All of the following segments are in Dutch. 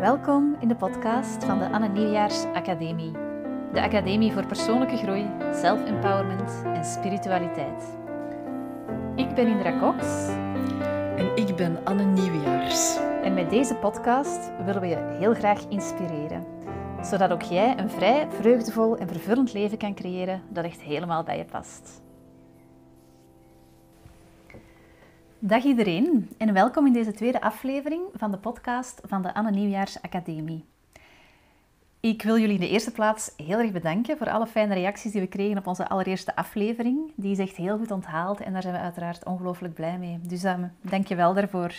Welkom in de podcast van de Anne Nieuwjaars Academie. De Academie voor persoonlijke groei, self-empowerment en spiritualiteit. Ik ben Indra Cox. En ik ben Anne Nieuwjaars. En met deze podcast willen we je heel graag inspireren. Zodat ook jij een vrij, vreugdevol en vervullend leven kan creëren dat echt helemaal bij je past. Dag iedereen en welkom in deze tweede aflevering van de podcast van de Anne Nieuwjaars Academie. Ik wil jullie in de eerste plaats heel erg bedanken voor alle fijne reacties die we kregen op onze allereerste aflevering. Die is echt heel goed onthaald en daar zijn we uiteraard ongelooflijk blij mee. Dus um, dank je wel daarvoor.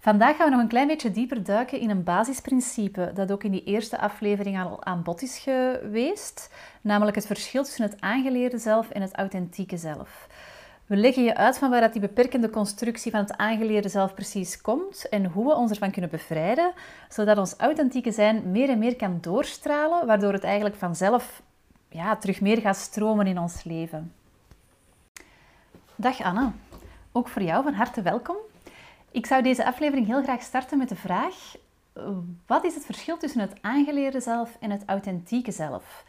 Vandaag gaan we nog een klein beetje dieper duiken in een basisprincipe dat ook in die eerste aflevering al aan bod is geweest, namelijk het verschil tussen het aangeleerde zelf en het authentieke zelf. We leggen je uit van waar die beperkende constructie van het aangeleerde zelf precies komt en hoe we ons ervan kunnen bevrijden, zodat ons authentieke zijn meer en meer kan doorstralen, waardoor het eigenlijk vanzelf ja, terug meer gaat stromen in ons leven. Dag Anne, ook voor jou van harte welkom. Ik zou deze aflevering heel graag starten met de vraag: wat is het verschil tussen het aangeleerde zelf en het authentieke zelf?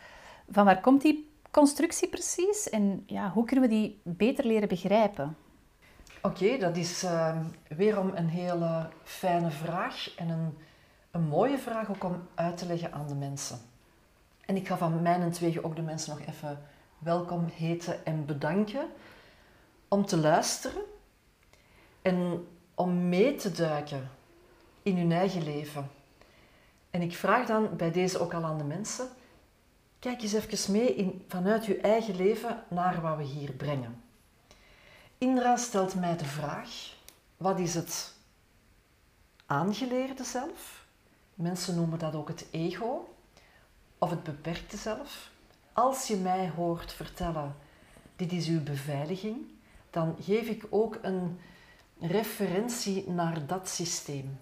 Van waar komt die constructie precies en ja, hoe kunnen we die beter leren begrijpen? Oké, dat is uh, weerom een hele fijne vraag en een, een mooie vraag ook om uit te leggen aan de mensen. En ik ga van mijn twee ook de mensen nog even welkom heten en bedanken om te luisteren en om mee te duiken in hun eigen leven. En ik vraag dan bij deze ook al aan de mensen, Kijk eens even mee in, vanuit je eigen leven naar wat we hier brengen. Indra stelt mij de vraag: wat is het aangeleerde zelf? Mensen noemen dat ook het ego of het beperkte zelf. Als je mij hoort vertellen: dit is uw beveiliging, dan geef ik ook een referentie naar dat systeem.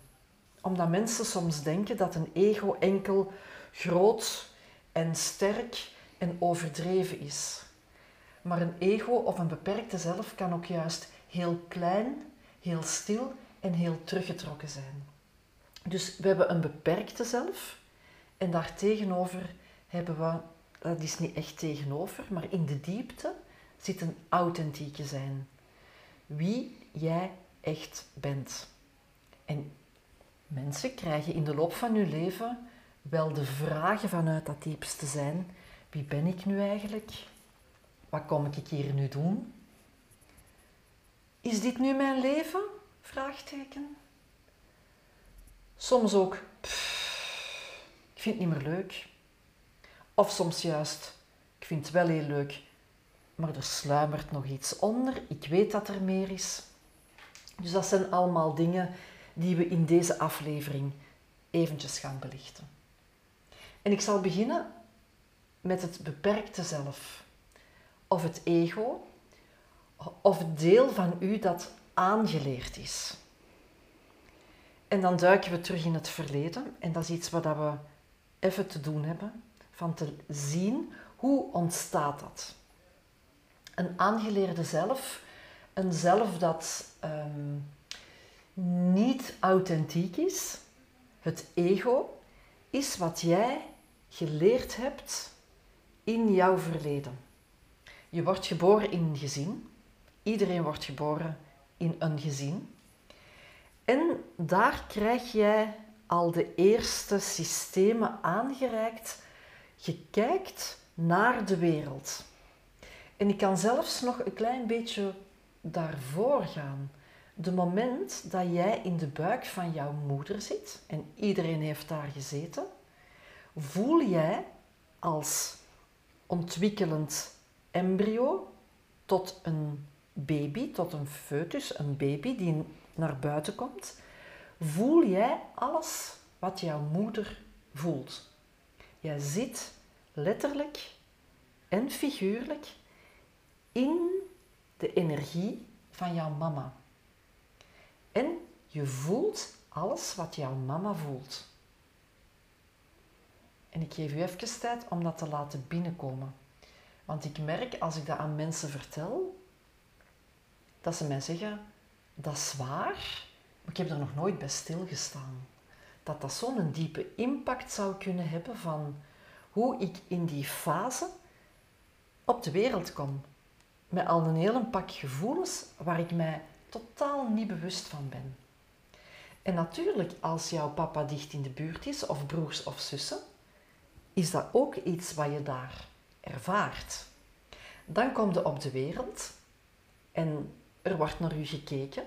Omdat mensen soms denken dat een ego enkel groot en sterk en overdreven is. Maar een ego of een beperkte zelf kan ook juist heel klein, heel stil en heel teruggetrokken zijn. Dus we hebben een beperkte zelf en daartegenover hebben we, dat is niet echt tegenover, maar in de diepte zit een authentieke zijn. Wie jij echt bent. En mensen krijgen in de loop van hun leven wel de vragen vanuit dat diepste zijn. Wie ben ik nu eigenlijk? Wat kom ik hier nu doen? Is dit nu mijn leven? Vraagteken. Soms ook, ik vind het niet meer leuk. Of soms juist, ik vind het wel heel leuk, maar er sluimert nog iets onder. Ik weet dat er meer is. Dus dat zijn allemaal dingen die we in deze aflevering eventjes gaan belichten. En ik zal beginnen met het beperkte zelf, of het ego, of het deel van u dat aangeleerd is. En dan duiken we terug in het verleden, en dat is iets wat we even te doen hebben, van te zien hoe ontstaat dat. Een aangeleerde zelf, een zelf dat um, niet authentiek is, het ego, is wat jij geleerd hebt in jouw verleden. Je wordt geboren in een gezin. Iedereen wordt geboren in een gezin. En daar krijg jij al de eerste systemen aangereikt. Je kijkt naar de wereld. En ik kan zelfs nog een klein beetje daarvoor gaan. De moment dat jij in de buik van jouw moeder zit, en iedereen heeft daar gezeten, voel jij als ontwikkelend embryo tot een baby, tot een foetus, een baby die naar buiten komt, voel jij alles wat jouw moeder voelt. Jij zit letterlijk en figuurlijk in de energie van jouw mama. En je voelt alles wat jouw mama voelt. En ik geef u even tijd om dat te laten binnenkomen. Want ik merk als ik dat aan mensen vertel, dat ze mij zeggen, dat is waar, maar ik heb er nog nooit bij stilgestaan. dat dat zo'n diepe impact zou kunnen hebben van hoe ik in die fase op de wereld kom. Met al een hele pak gevoelens waar ik mij totaal niet bewust van ben. En natuurlijk, als jouw papa dicht in de buurt is, of broers of zussen, is dat ook iets wat je daar ervaart. Dan kom je op de wereld en er wordt naar u gekeken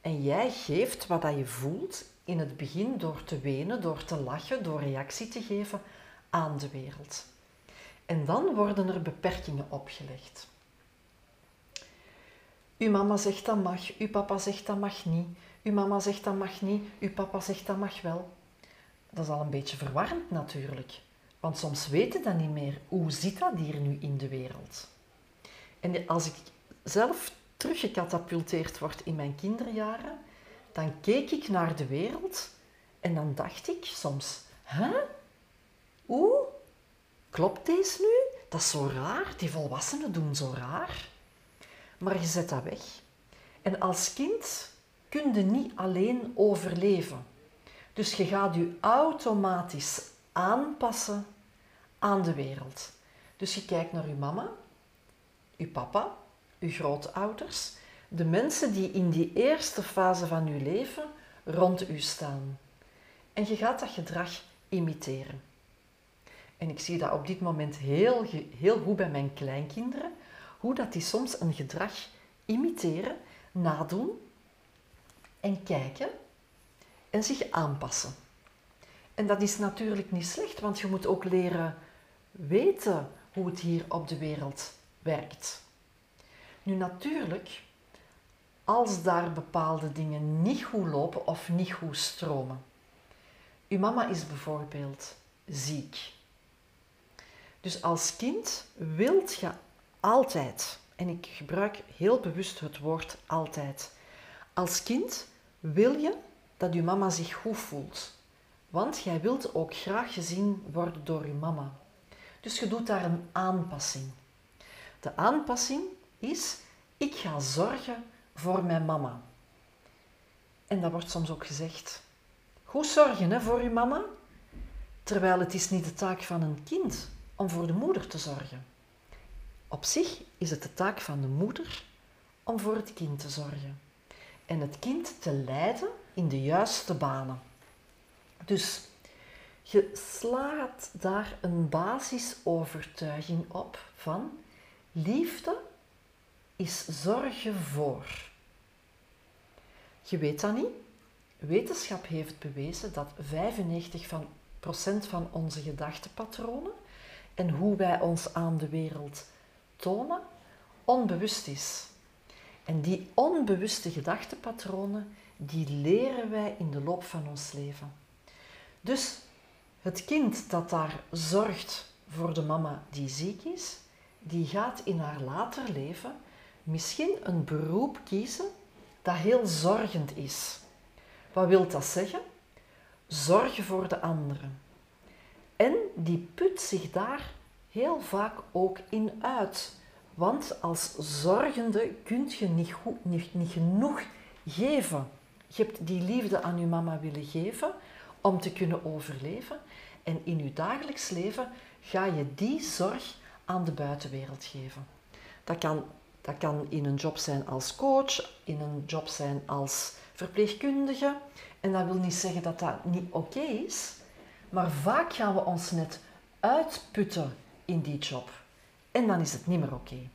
en jij geeft wat je voelt in het begin door te wenen, door te lachen, door reactie te geven aan de wereld. En dan worden er beperkingen opgelegd. Uw mama zegt dat mag, uw papa zegt dat mag niet, uw mama zegt dat mag niet, uw papa zegt dat mag wel. Dat is al een beetje verwarrend natuurlijk, want soms weten dat niet meer. Hoe zit dat hier nu in de wereld? En als ik zelf teruggecatapulteerd word in mijn kinderjaren, dan keek ik naar de wereld en dan dacht ik soms, hè? Hoe? Klopt deze nu? Dat is zo raar. Die volwassenen doen zo raar. Maar je zet dat weg. En als kind kun je niet alleen overleven. Dus je gaat je automatisch aanpassen aan de wereld. Dus je kijkt naar je mama, je papa, je grootouders, de mensen die in die eerste fase van je leven rond u staan. En je gaat dat gedrag imiteren. En ik zie dat op dit moment heel, heel goed bij mijn kleinkinderen, hoe dat die soms een gedrag imiteren, nadoen en kijken en zich aanpassen. En dat is natuurlijk niet slecht, want je moet ook leren weten hoe het hier op de wereld werkt. Nu natuurlijk, als daar bepaalde dingen niet goed lopen of niet goed stromen. Uw mama is bijvoorbeeld ziek. Dus als kind wilt je altijd, en ik gebruik heel bewust het woord altijd, als kind wil je dat je mama zich goed voelt. Want jij wilt ook graag gezien worden door je mama. Dus je doet daar een aanpassing. De aanpassing is, ik ga zorgen voor mijn mama. En dat wordt soms ook gezegd. Goed zorgen hè, voor je mama, terwijl het is niet de taak van een kind om voor de moeder te zorgen. Op zich is het de taak van de moeder om voor het kind te zorgen en het kind te leiden in de juiste banen. Dus je slaat daar een basisovertuiging op van liefde is zorgen voor. Je weet dat niet. Wetenschap heeft bewezen dat 95% van, procent van onze gedachtepatronen en hoe wij ons aan de wereld tonen, onbewust is. En die onbewuste gedachtepatronen, die leren wij in de loop van ons leven. Dus het kind dat daar zorgt voor de mama die ziek is, die gaat in haar later leven misschien een beroep kiezen dat heel zorgend is. Wat wil dat zeggen? Zorgen voor de anderen. En die put zich daar heel vaak ook in uit. Want als zorgende kun je niet, goed, niet, niet genoeg geven. Je hebt die liefde aan je mama willen geven om te kunnen overleven. En in je dagelijks leven ga je die zorg aan de buitenwereld geven. Dat kan, dat kan in een job zijn als coach, in een job zijn als verpleegkundige. En dat wil niet zeggen dat dat niet oké is, maar vaak gaan we ons net uitputten in die job. En dan is het niet meer oké.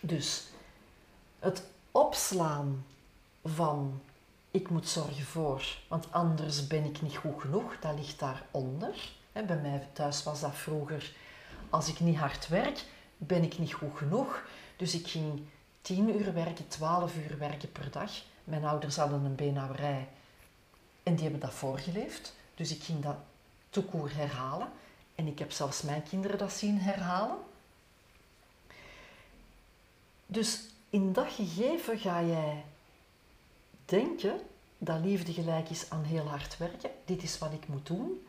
Dus het opslaan van ik moet zorgen voor, want anders ben ik niet goed genoeg, dat ligt daaronder. Bij mij thuis was dat vroeger, als ik niet hard werk, ben ik niet goed genoeg. Dus ik ging 10 uur werken, 12 uur werken per dag. Mijn ouders hadden een beenhouwerij en die hebben dat voorgeleefd. Dus ik ging dat toekoer herhalen. En ik heb zelfs mijn kinderen dat zien herhalen. Dus in dat gegeven ga jij denken dat liefde gelijk is aan heel hard werken. Dit is wat ik moet doen.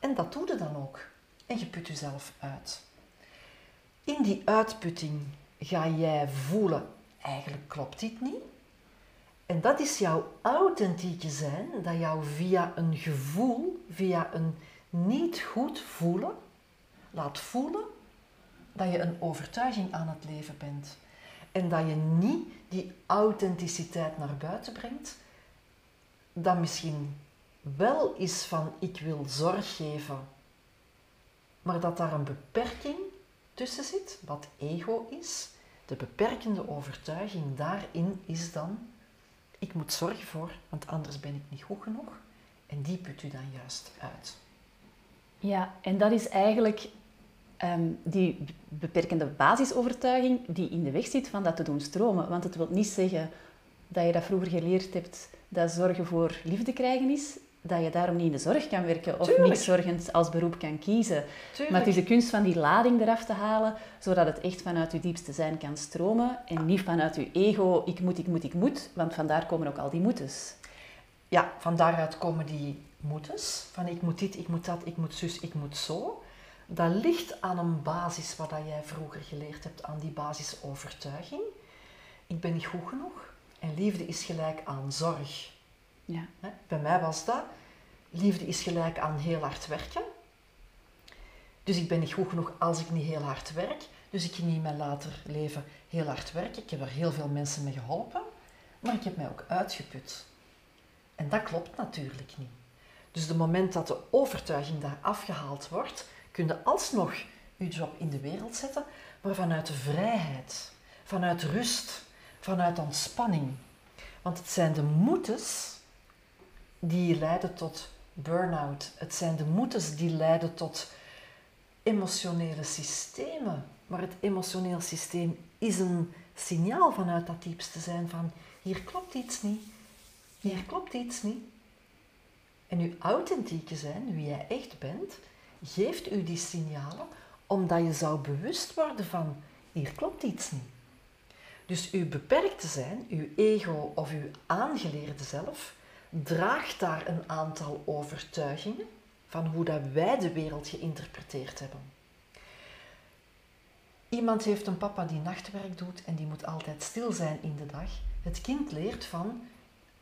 En dat doe je dan ook. En je put jezelf uit. In die uitputting ga jij voelen, eigenlijk klopt dit niet. En dat is jouw authentieke zijn, dat jou via een gevoel, via een niet goed voelen, laat voelen dat je een overtuiging aan het leven bent. En dat je niet die authenticiteit naar buiten brengt, dat misschien wel is van ik wil zorg geven, maar dat daar een beperking tussen zit, wat ego is. De beperkende overtuiging daarin is dan ik moet zorgen voor, want anders ben ik niet goed genoeg. En die put u dan juist uit. Ja, en dat is eigenlijk ehm, die beperkende basisovertuiging die in de weg zit van dat te doen stromen. Want het wil niet zeggen dat je dat vroeger geleerd hebt, dat zorgen voor liefde krijgen is, dat je daarom niet in de zorg kan werken of niet zorgend als beroep kan kiezen. Maar het is de kunst van die lading eraf te halen, zodat het echt vanuit je diepste zijn kan stromen en niet vanuit je ego, ik moet, ik moet, ik moet, want vandaar komen ook al die moetes. Ja, van daaruit komen die moetes, van ik moet dit, ik moet dat, ik moet zus, ik moet zo. Dat ligt aan een basis wat jij vroeger geleerd hebt, aan die basisovertuiging. Ik ben niet goed genoeg en liefde is gelijk aan zorg. Ja. Bij mij was dat, liefde is gelijk aan heel hard werken. Dus ik ben niet goed genoeg als ik niet heel hard werk. Dus ik ging in mijn later leven heel hard werken. Ik heb er heel veel mensen mee geholpen. Maar ik heb mij ook uitgeput. En dat klopt natuurlijk niet. Dus het moment dat de overtuiging daar afgehaald wordt, kun je alsnog je job in de wereld zetten, maar vanuit vrijheid, vanuit rust, vanuit ontspanning. Want het zijn de moetes die leiden tot burn-out. Het zijn de moetes die leiden tot emotionele systemen. Maar het emotioneel systeem is een signaal vanuit dat diepste zijn van hier klopt iets niet, hier klopt iets niet. En uw authentieke zijn, wie jij echt bent, geeft u die signalen omdat je zou bewust worden van hier klopt iets niet. Dus uw beperkte zijn, uw ego of uw aangeleerde zelf, draagt daar een aantal overtuigingen van hoe dat wij de wereld geïnterpreteerd hebben. Iemand heeft een papa die nachtwerk doet en die moet altijd stil zijn in de dag. Het kind leert van,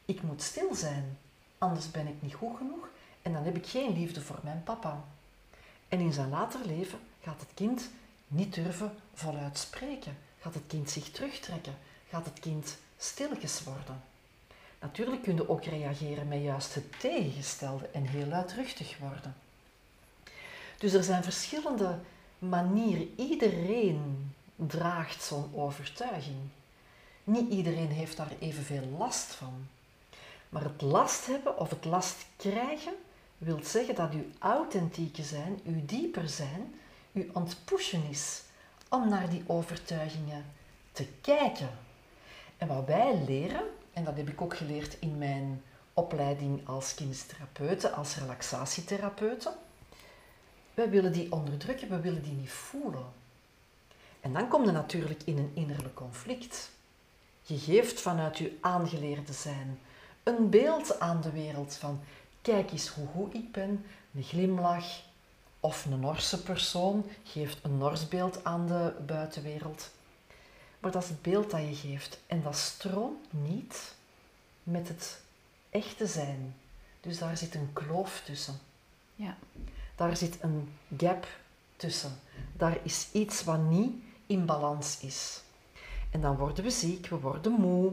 ik moet stil zijn, anders ben ik niet goed genoeg en dan heb ik geen liefde voor mijn papa. En in zijn later leven gaat het kind niet durven voluit spreken, gaat het kind zich terugtrekken, gaat het kind stilletjes worden. Natuurlijk kun je ook reageren met juist het tegengestelde en heel luidruchtig worden. Dus er zijn verschillende manieren. Iedereen draagt zo'n overtuiging. Niet iedereen heeft daar evenveel last van. Maar het last hebben of het last krijgen wil zeggen dat uw authentieke zijn, uw dieper zijn, uw ontpushen is om naar die overtuigingen te kijken. En wat wij leren en dat heb ik ook geleerd in mijn opleiding als kinestherapeute, als relaxatietherapeute. Wij willen die onderdrukken, we willen die niet voelen. En dan kom je natuurlijk in een innerlijk conflict. Je geeft vanuit je aangeleerde zijn een beeld aan de wereld van kijk eens hoe goed ik ben, een glimlach of een Norse persoon geeft een Nors beeld aan de buitenwereld. Maar dat is het beeld dat je geeft. En dat stroomt niet met het echte zijn. Dus daar zit een kloof tussen. Ja. Daar zit een gap tussen. Daar is iets wat niet in balans is. En dan worden we ziek, we worden moe,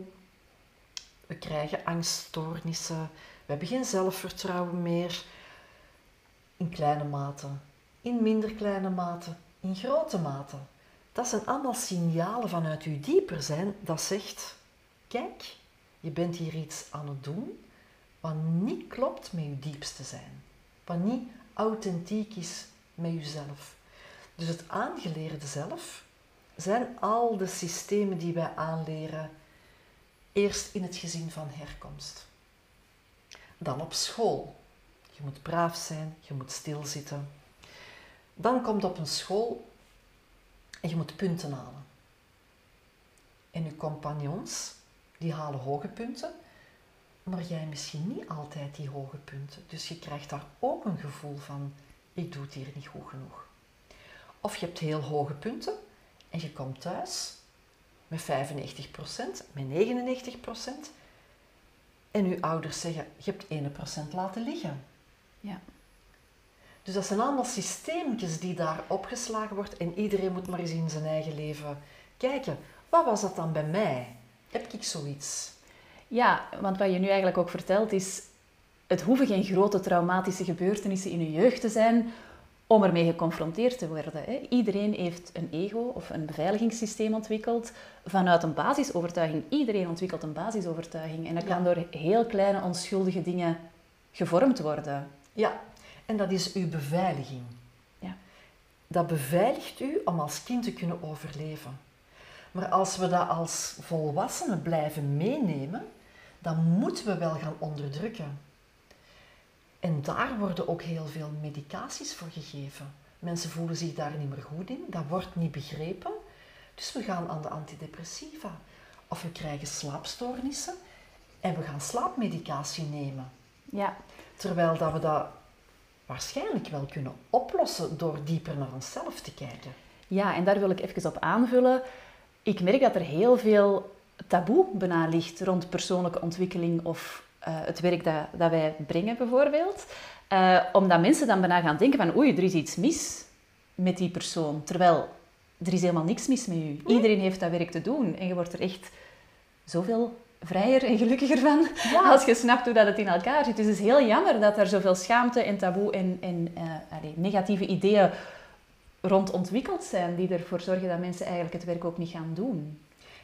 we krijgen angststoornissen, we hebben geen zelfvertrouwen meer. In kleine mate, in minder kleine mate, in grote mate. Dat zijn allemaal signalen vanuit uw dieper zijn dat zegt: kijk, je bent hier iets aan het doen wat niet klopt met je diepste zijn. Wat niet authentiek is met jezelf. Dus het aangeleerde zelf zijn al de systemen die wij aanleren eerst in het gezin van herkomst. Dan op school. Je moet braaf zijn, je moet stilzitten. Dan komt op een school en je moet punten halen. En je compagnons, die halen hoge punten, maar jij misschien niet altijd die hoge punten. Dus je krijgt daar ook een gevoel van, ik doe het hier niet goed genoeg. Of je hebt heel hoge punten en je komt thuis met 95%, met 99%, En uw ouders zeggen, je hebt 1% laten liggen. Ja. Dus dat zijn allemaal systeemjes die daar opgeslagen wordt en iedereen moet maar eens in zijn eigen leven kijken. Wat was dat dan bij mij? Heb ik zoiets? Ja, want wat je nu eigenlijk ook vertelt is, het hoeven geen grote traumatische gebeurtenissen in je jeugd te zijn om ermee geconfronteerd te worden. Hè. Iedereen heeft een ego of een beveiligingssysteem ontwikkeld vanuit een basisovertuiging. Iedereen ontwikkelt een basisovertuiging en dat kan door heel kleine onschuldige dingen gevormd worden. Ja, en dat is uw beveiliging. Ja. Dat beveiligt u om als kind te kunnen overleven. Maar als we dat als volwassenen blijven meenemen, dan moeten we wel gaan onderdrukken. En daar worden ook heel veel medicaties voor gegeven. Mensen voelen zich daar niet meer goed in, dat wordt niet begrepen. Dus we gaan aan de antidepressiva. Of we krijgen slaapstoornissen en we gaan slaapmedicatie nemen. Ja. Terwijl dat we dat waarschijnlijk wel kunnen oplossen door dieper naar onszelf te kijken. Ja, en daar wil ik even op aanvullen. Ik merk dat er heel veel taboe bijna ligt rond persoonlijke ontwikkeling of uh, het werk dat, dat wij brengen bijvoorbeeld. Uh, omdat mensen dan bijna gaan denken van oei, er is iets mis met die persoon. Terwijl er is helemaal niks mis met u. Iedereen heeft dat werk te doen. En je wordt er echt zoveel vrijer en gelukkiger van ja. als je snapt hoe dat het in elkaar zit. Dus het is heel jammer dat er zoveel schaamte en taboe en, en uh, allez, negatieve ideeën rond ontwikkeld zijn, die ervoor zorgen dat mensen eigenlijk het werk ook niet gaan doen.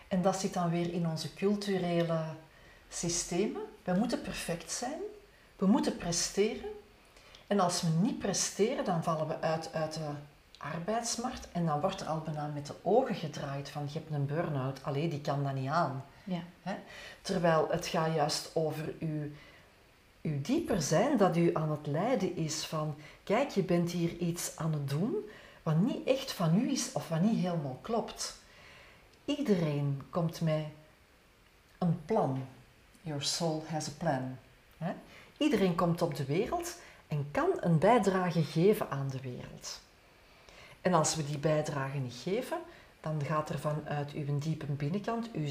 En dat zit dan weer in onze culturele systemen. We moeten perfect zijn, we moeten presteren. En als we niet presteren, dan vallen we uit uit de arbeidsmarkt en dan wordt er al bijna met de ogen gedraaid van je hebt een burn-out, alleen die kan dat niet aan. Ja. Terwijl het gaat juist over uw, uw dieper zijn dat u aan het lijden is van kijk, je bent hier iets aan het doen wat niet echt van u is of wat niet helemaal klopt. Iedereen komt met een plan. Your soul has a plan. Iedereen komt op de wereld en kan een bijdrage geven aan de wereld. En als we die bijdrage niet geven, dan gaat er vanuit uw diepe binnenkant, uw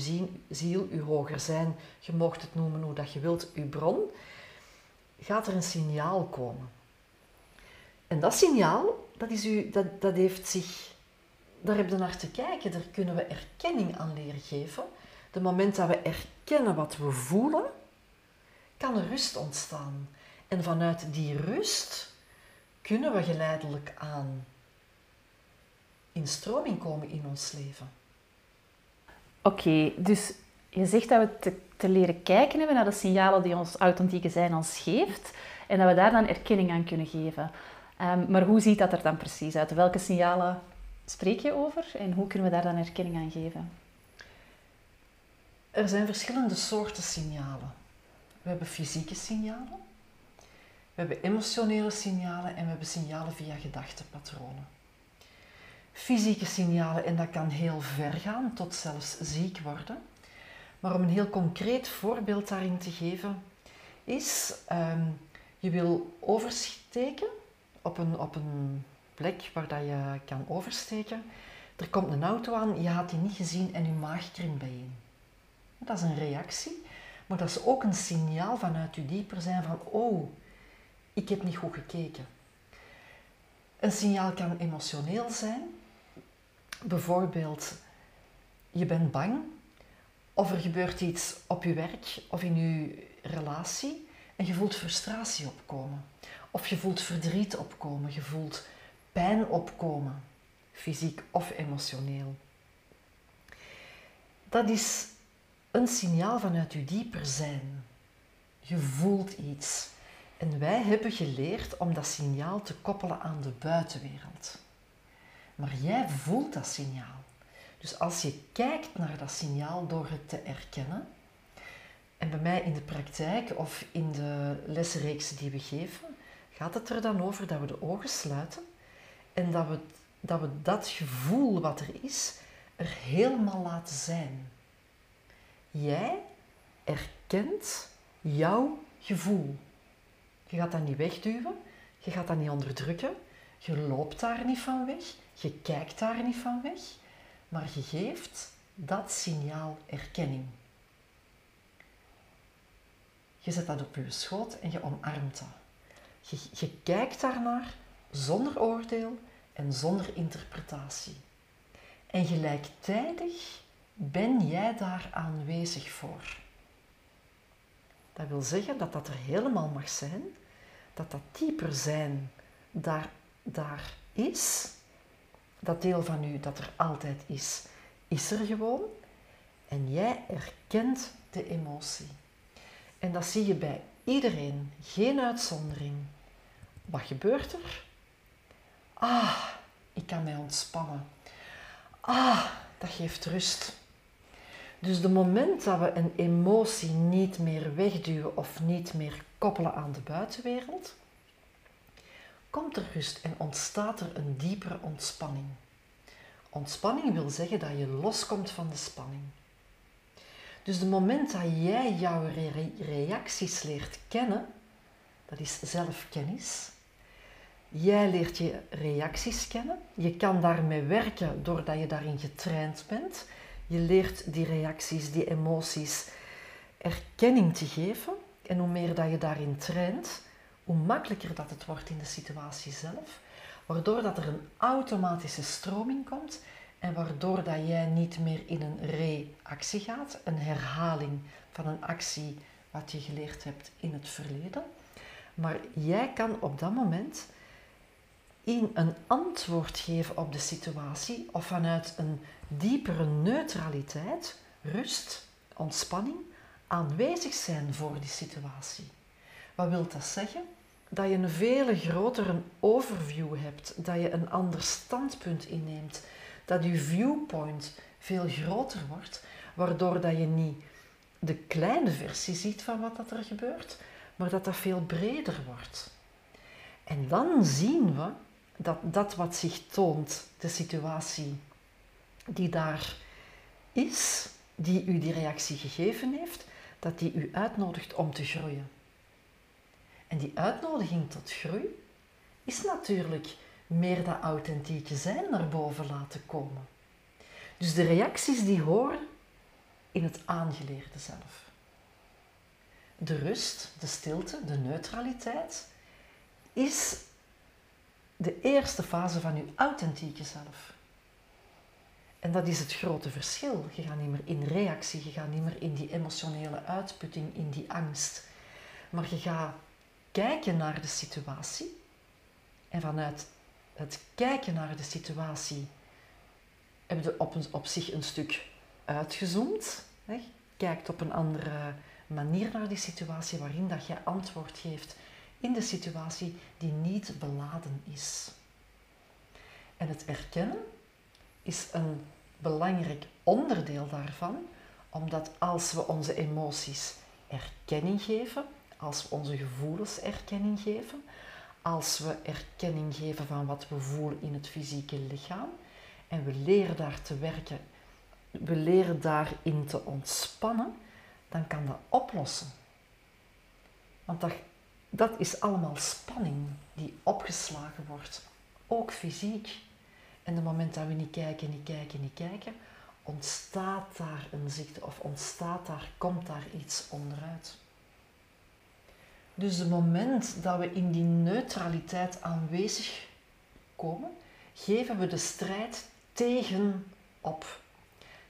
ziel, uw hoger zijn, je mocht het noemen hoe dat je wilt, uw bron, gaat er een signaal komen. En dat signaal, dat, is u, dat, dat heeft zich, daar heb je naar te kijken, daar kunnen we erkenning aan leren geven. De moment dat we erkennen wat we voelen, kan er rust ontstaan. En vanuit die rust kunnen we geleidelijk aan in stroming komen in ons leven. Oké, dus je zegt dat we te, leren kijken hebben naar de signalen die ons authentieke zijn ons geeft en dat we daar dan erkenning aan kunnen geven. Um, maar hoe ziet dat er dan precies uit? Welke signalen spreek je over en hoe kunnen we daar dan erkenning aan geven? Er zijn verschillende soorten signalen. We hebben fysieke signalen, we hebben emotionele signalen en we hebben signalen via gedachtenpatronen fysieke signalen en dat kan heel ver gaan, tot zelfs ziek worden. Maar om een heel concreet voorbeeld daarin te geven, is um, je wil oversteken op een, op een plek waar dat je kan oversteken. Er komt een auto aan, je had die niet gezien en je maag krimpt bijeen. Dat is een reactie, maar dat is ook een signaal vanuit je dieper zijn van oh, ik heb niet goed gekeken. Een signaal kan emotioneel zijn, bijvoorbeeld je bent bang of er gebeurt iets op je werk of in je relatie en je voelt frustratie opkomen. Of je voelt verdriet opkomen, je voelt pijn opkomen, fysiek of emotioneel. Dat is een signaal vanuit je dieper zijn. Je voelt iets. En wij hebben geleerd om dat signaal te koppelen aan de buitenwereld. Maar jij voelt dat signaal. Dus als je kijkt naar dat signaal door het te erkennen, en bij mij in de praktijk of in de lesreeks die we geven, gaat het er dan over dat we de ogen sluiten en dat we dat, we dat gevoel wat er is, er helemaal laten zijn. Jij erkent jouw gevoel. Je gaat dat niet wegduwen, je gaat dat niet onderdrukken, je loopt daar niet van weg, je kijkt daar niet van weg, maar je geeft dat signaal erkenning. Je zet dat op je schoot en je omarmt dat. Je, je kijkt daarnaar zonder oordeel en zonder interpretatie. En gelijktijdig ben jij daar aanwezig voor. Dat wil zeggen dat dat er helemaal mag zijn, dat dat dieper zijn daar, daar is, dat deel van u dat er altijd is, is er gewoon. En jij erkent de emotie. En dat zie je bij iedereen, geen uitzondering. Wat gebeurt er? Ah, ik kan mij ontspannen. Ah, dat geeft rust. Dus de moment dat we een emotie niet meer wegduwen of niet meer koppelen aan de buitenwereld, komt er rust en ontstaat er een diepere ontspanning. Ontspanning wil zeggen dat je loskomt van de spanning. Dus de moment dat jij jouw reacties leert kennen, dat is zelfkennis. Jij leert je reacties kennen. Je kan daarmee werken doordat je daarin getraind bent. Je leert die reacties, die emoties erkenning te geven. En hoe meer dat je daarin traint, hoe makkelijker dat het wordt in de situatie zelf. Waardoor dat er een automatische stroming komt en waardoor dat jij niet meer in een reactie gaat, een herhaling van een actie wat je geleerd hebt in het verleden. Maar jij kan op dat moment in een antwoord geven op de situatie of vanuit een diepere neutraliteit, rust, ontspanning, aanwezig zijn voor die situatie. Wat wil dat zeggen? Dat je een veel grotere overview hebt, dat je een ander standpunt inneemt, dat je viewpoint veel groter wordt, waardoor dat je niet de kleine versie ziet van wat dat er gebeurt, maar dat dat veel breder wordt. En dan zien we dat dat wat zich toont, de situatie die daar is, die u die reactie gegeven heeft, dat die u uitnodigt om te groeien. En die uitnodiging tot groei is natuurlijk meer dat authentieke zijn naar boven laten komen. Dus de reacties die horen in het aangeleerde zelf. De rust, de stilte, de neutraliteit is de eerste fase van uw authentieke zelf. En dat is het grote verschil. Je gaat niet meer in reactie, je gaat niet meer in die emotionele uitputting, in die angst. Maar je gaat kijken naar de situatie en vanuit het kijken naar de situatie heb je op, op zich een stuk uitgezoomd. Kijkt op een andere manier naar die situatie waarin dat je antwoord geeft in de situatie die niet beladen is. En het erkennen is een belangrijk onderdeel daarvan, omdat als we onze emoties erkenning geven, als we onze gevoelens erkenning geven, als we erkenning geven van wat we voelen in het fysieke lichaam en we leren daar te werken, we leren daarin te ontspannen, dan kan dat oplossen. Want dat, dat is allemaal spanning die opgeslagen wordt, ook fysiek. En het moment dat we niet kijken, niet kijken, niet kijken, ontstaat daar een ziekte of ontstaat daar, komt daar iets onderuit. Dus het moment dat we in die neutraliteit aanwezig komen, geven we de strijd tegen op.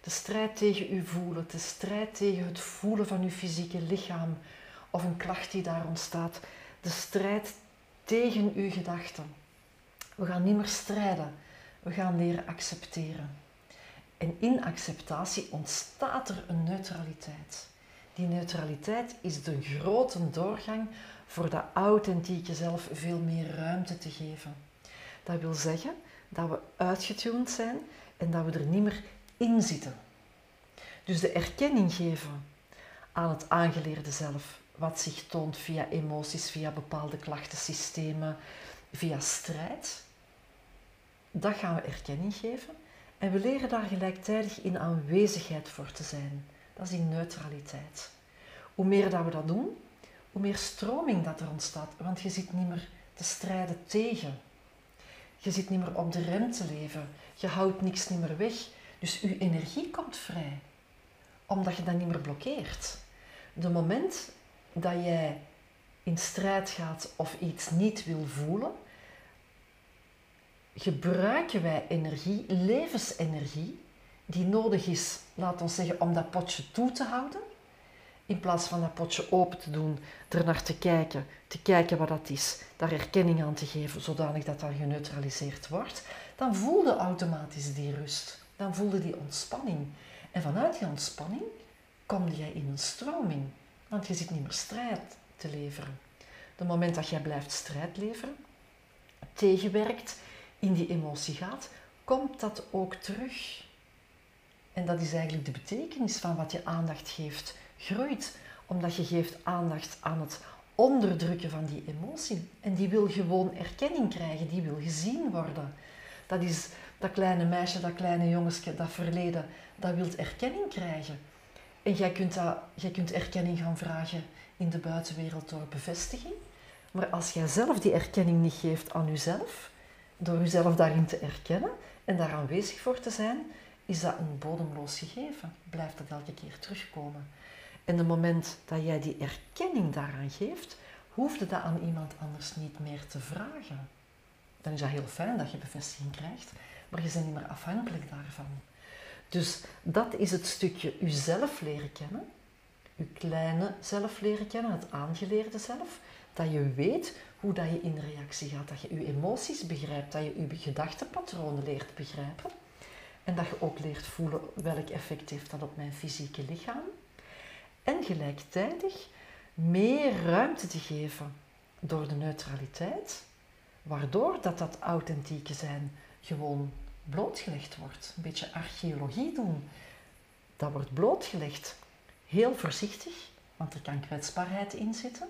De strijd tegen uw voelen, de strijd tegen het voelen van uw fysieke lichaam of een klacht die daar ontstaat. De strijd tegen uw gedachten. We gaan niet meer strijden, we gaan leren accepteren. En in acceptatie ontstaat er een neutraliteit. Die neutraliteit is de grote doorgang voor dat authentieke zelf veel meer ruimte te geven. Dat wil zeggen dat we uitgetuned zijn en dat we er niet meer in zitten. Dus de erkenning geven aan het aangeleerde zelf, wat zich toont via emoties, via bepaalde klachtensystemen, via strijd, dat gaan we erkenning geven. En we leren daar gelijktijdig in aanwezigheid voor te zijn. Dat is die neutraliteit. Hoe meer dat we dat doen, hoe meer stroming dat er ontstaat. Want je zit niet meer te strijden tegen. Je zit niet meer op de rem te leven. Je houdt niks niet meer weg. Dus je energie komt vrij. Omdat je dat niet meer blokkeert. De moment dat jij in strijd gaat of iets niet wil voelen, gebruiken wij energie, levensenergie, die nodig is, laat ons zeggen, om dat potje toe te houden. In plaats van dat potje open te doen, er naar te kijken, te kijken wat dat is, daar erkenning aan te geven, zodanig dat dat geneutraliseerd wordt, dan voelde automatisch die rust. Dan voelde die ontspanning. En vanuit die ontspanning kom jij in een stroming, want je zit niet meer strijd te leveren. De moment dat jij blijft strijd leveren, tegenwerkt, in die emotie gaat, komt dat ook terug. En dat is eigenlijk de betekenis van wat je aandacht geeft, groeit. Omdat je geeft aandacht aan het onderdrukken van die emotie. En die wil gewoon erkenning krijgen, die wil gezien worden. Dat is dat kleine meisje, dat kleine jongensje, dat verleden, dat wil erkenning krijgen. En jij kunt, dat, jij kunt erkenning gaan vragen in de buitenwereld door bevestiging. Maar als jij zelf die erkenning niet geeft aan jezelf, door jezelf daarin te erkennen en daar aanwezig voor te zijn, is dat een bodemloos gegeven. Blijft dat elke keer terugkomen. En het moment dat jij die erkenning daaraan geeft, hoefde dat aan iemand anders niet meer te vragen. Dan is dat heel fijn dat je bevestiging krijgt, maar je bent niet meer afhankelijk daarvan. Dus dat is het stukje jezelf leren kennen, je kleine zelf leren kennen, het aangeleerde zelf, dat je weet hoe dat je in reactie gaat, dat je je emoties begrijpt, dat je je gedachtenpatronen leert begrijpen en dat je ook leert voelen welk effect heeft dat op mijn fysieke lichaam. En gelijktijdig meer ruimte te geven door de neutraliteit, waardoor dat, dat authentieke zijn gewoon blootgelegd wordt. Een beetje archeologie doen. Dat wordt blootgelegd. Heel voorzichtig, want er kan kwetsbaarheid in zitten.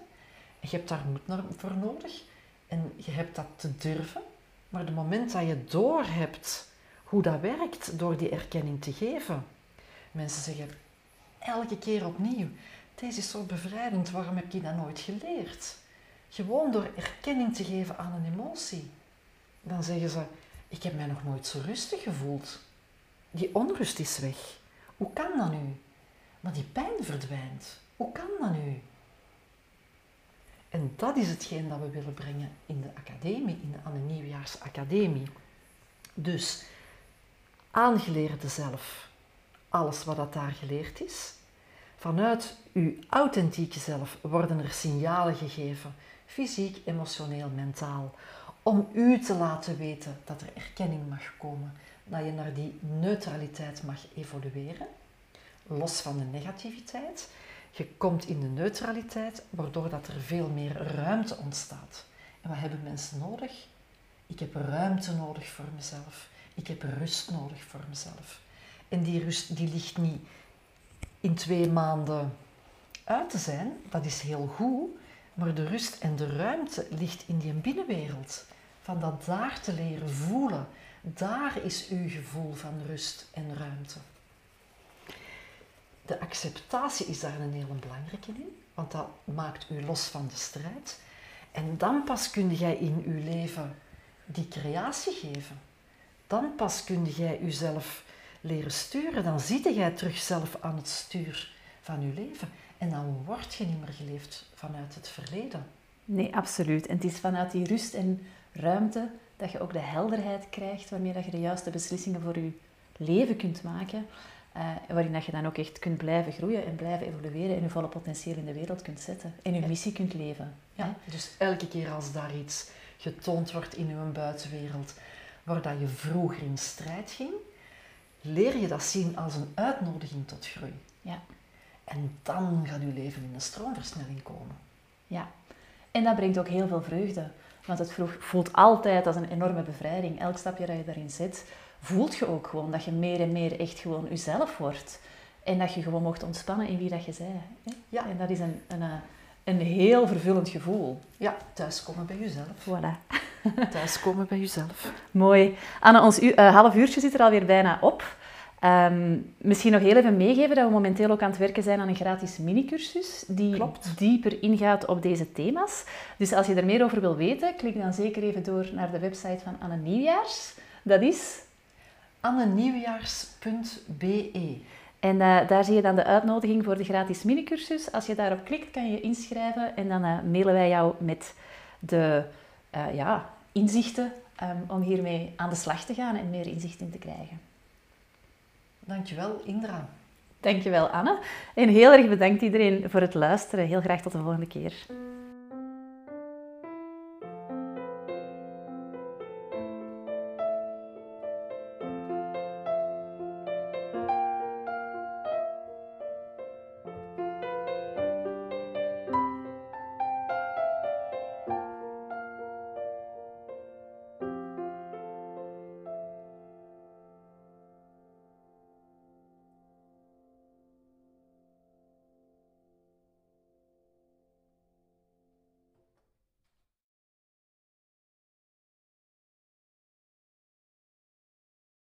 Je hebt daar moed voor nodig en je hebt dat te durven. Maar het moment dat je doorhebt hoe dat werkt door die erkenning te geven. Mensen zeggen elke keer opnieuw, deze is zo bevrijdend, waarom heb je dat nooit geleerd? Gewoon door erkenning te geven aan een emotie. Dan zeggen ze, ik heb mij nog nooit zo rustig gevoeld. Die onrust is weg. Hoe kan dat nu? Maar die pijn verdwijnt. Hoe kan dat nu? En dat is hetgeen dat we willen brengen in de academie, in de Anne Nieuwjaarsacademie. Dus aangeleerde zelf, alles wat dat daar geleerd is. Vanuit uw authentieke zelf worden er signalen gegeven, fysiek, emotioneel, mentaal, om u te laten weten dat er erkenning mag komen, dat je naar die neutraliteit mag evolueren, los van de negativiteit. Je komt in de neutraliteit, waardoor dat er veel meer ruimte ontstaat. En wat hebben mensen nodig? Ik heb ruimte nodig voor mezelf. Ik heb rust nodig voor mezelf. En die rust die ligt niet in twee maanden uit te zijn, dat is heel goed, maar de rust en de ruimte ligt in die binnenwereld. Van dat daar te leren voelen, daar is uw gevoel van rust en ruimte. De acceptatie is daar een hele belangrijke in, want dat maakt u los van de strijd. En dan pas kun jij in uw leven die creatie geven. Dan pas kun jij jezelf leren sturen. Dan zit jij terug zelf aan het stuur van je leven. En dan word je niet meer geleefd vanuit het verleden. Nee, absoluut. En het is vanuit die rust en ruimte dat je ook de helderheid krijgt waarmee dat je de juiste beslissingen voor je leven kunt maken. Uh, waarin dat je dan ook echt kunt blijven groeien en blijven evolueren en je volle potentieel in de wereld kunt zetten. En je missie kunt leven. Ja, dus elke keer als daar iets getoond wordt in uw buitenwereld, waar dat je vroeger in strijd ging, leer je dat zien als een uitnodiging tot groei. Ja. En dan gaat je leven in een stroomversnelling komen. Ja, en dat brengt ook heel veel vreugde. Want het voelt altijd als een enorme bevrijding. Elk stapje dat je daarin zet, voelt je ook gewoon dat je meer en meer echt gewoon jezelf wordt. En dat je gewoon mocht ontspannen in wie dat je bent. Ja. En dat is een, een, een heel vervullend gevoel. Ja, thuiskomen bij jezelf. Voilà. Thuiskomen bij jezelf. Mooi. Anne, ons uh, half uurtje zit er alweer bijna op. Ehm, misschien nog heel even meegeven dat we momenteel ook aan het werken zijn aan een gratis minicursus die dieper ingaat op deze thema's. Dus als je er meer over wil weten, klik dan zeker even door naar de website van Anne Nieuwjaars. Dat is annenieuwjaars.be. En eh, daar zie je dan de uitnodiging voor de gratis minicursus. Als je daarop klikt, kan je inschrijven en dan eh, mailen wij jou met de eh, ja, inzichten ehm, om hiermee aan de slag te gaan en meer inzicht in te krijgen. Dankjewel, Indra. Dankjewel, Anne. En heel erg bedankt iedereen voor het luisteren. Heel graag tot de volgende keer.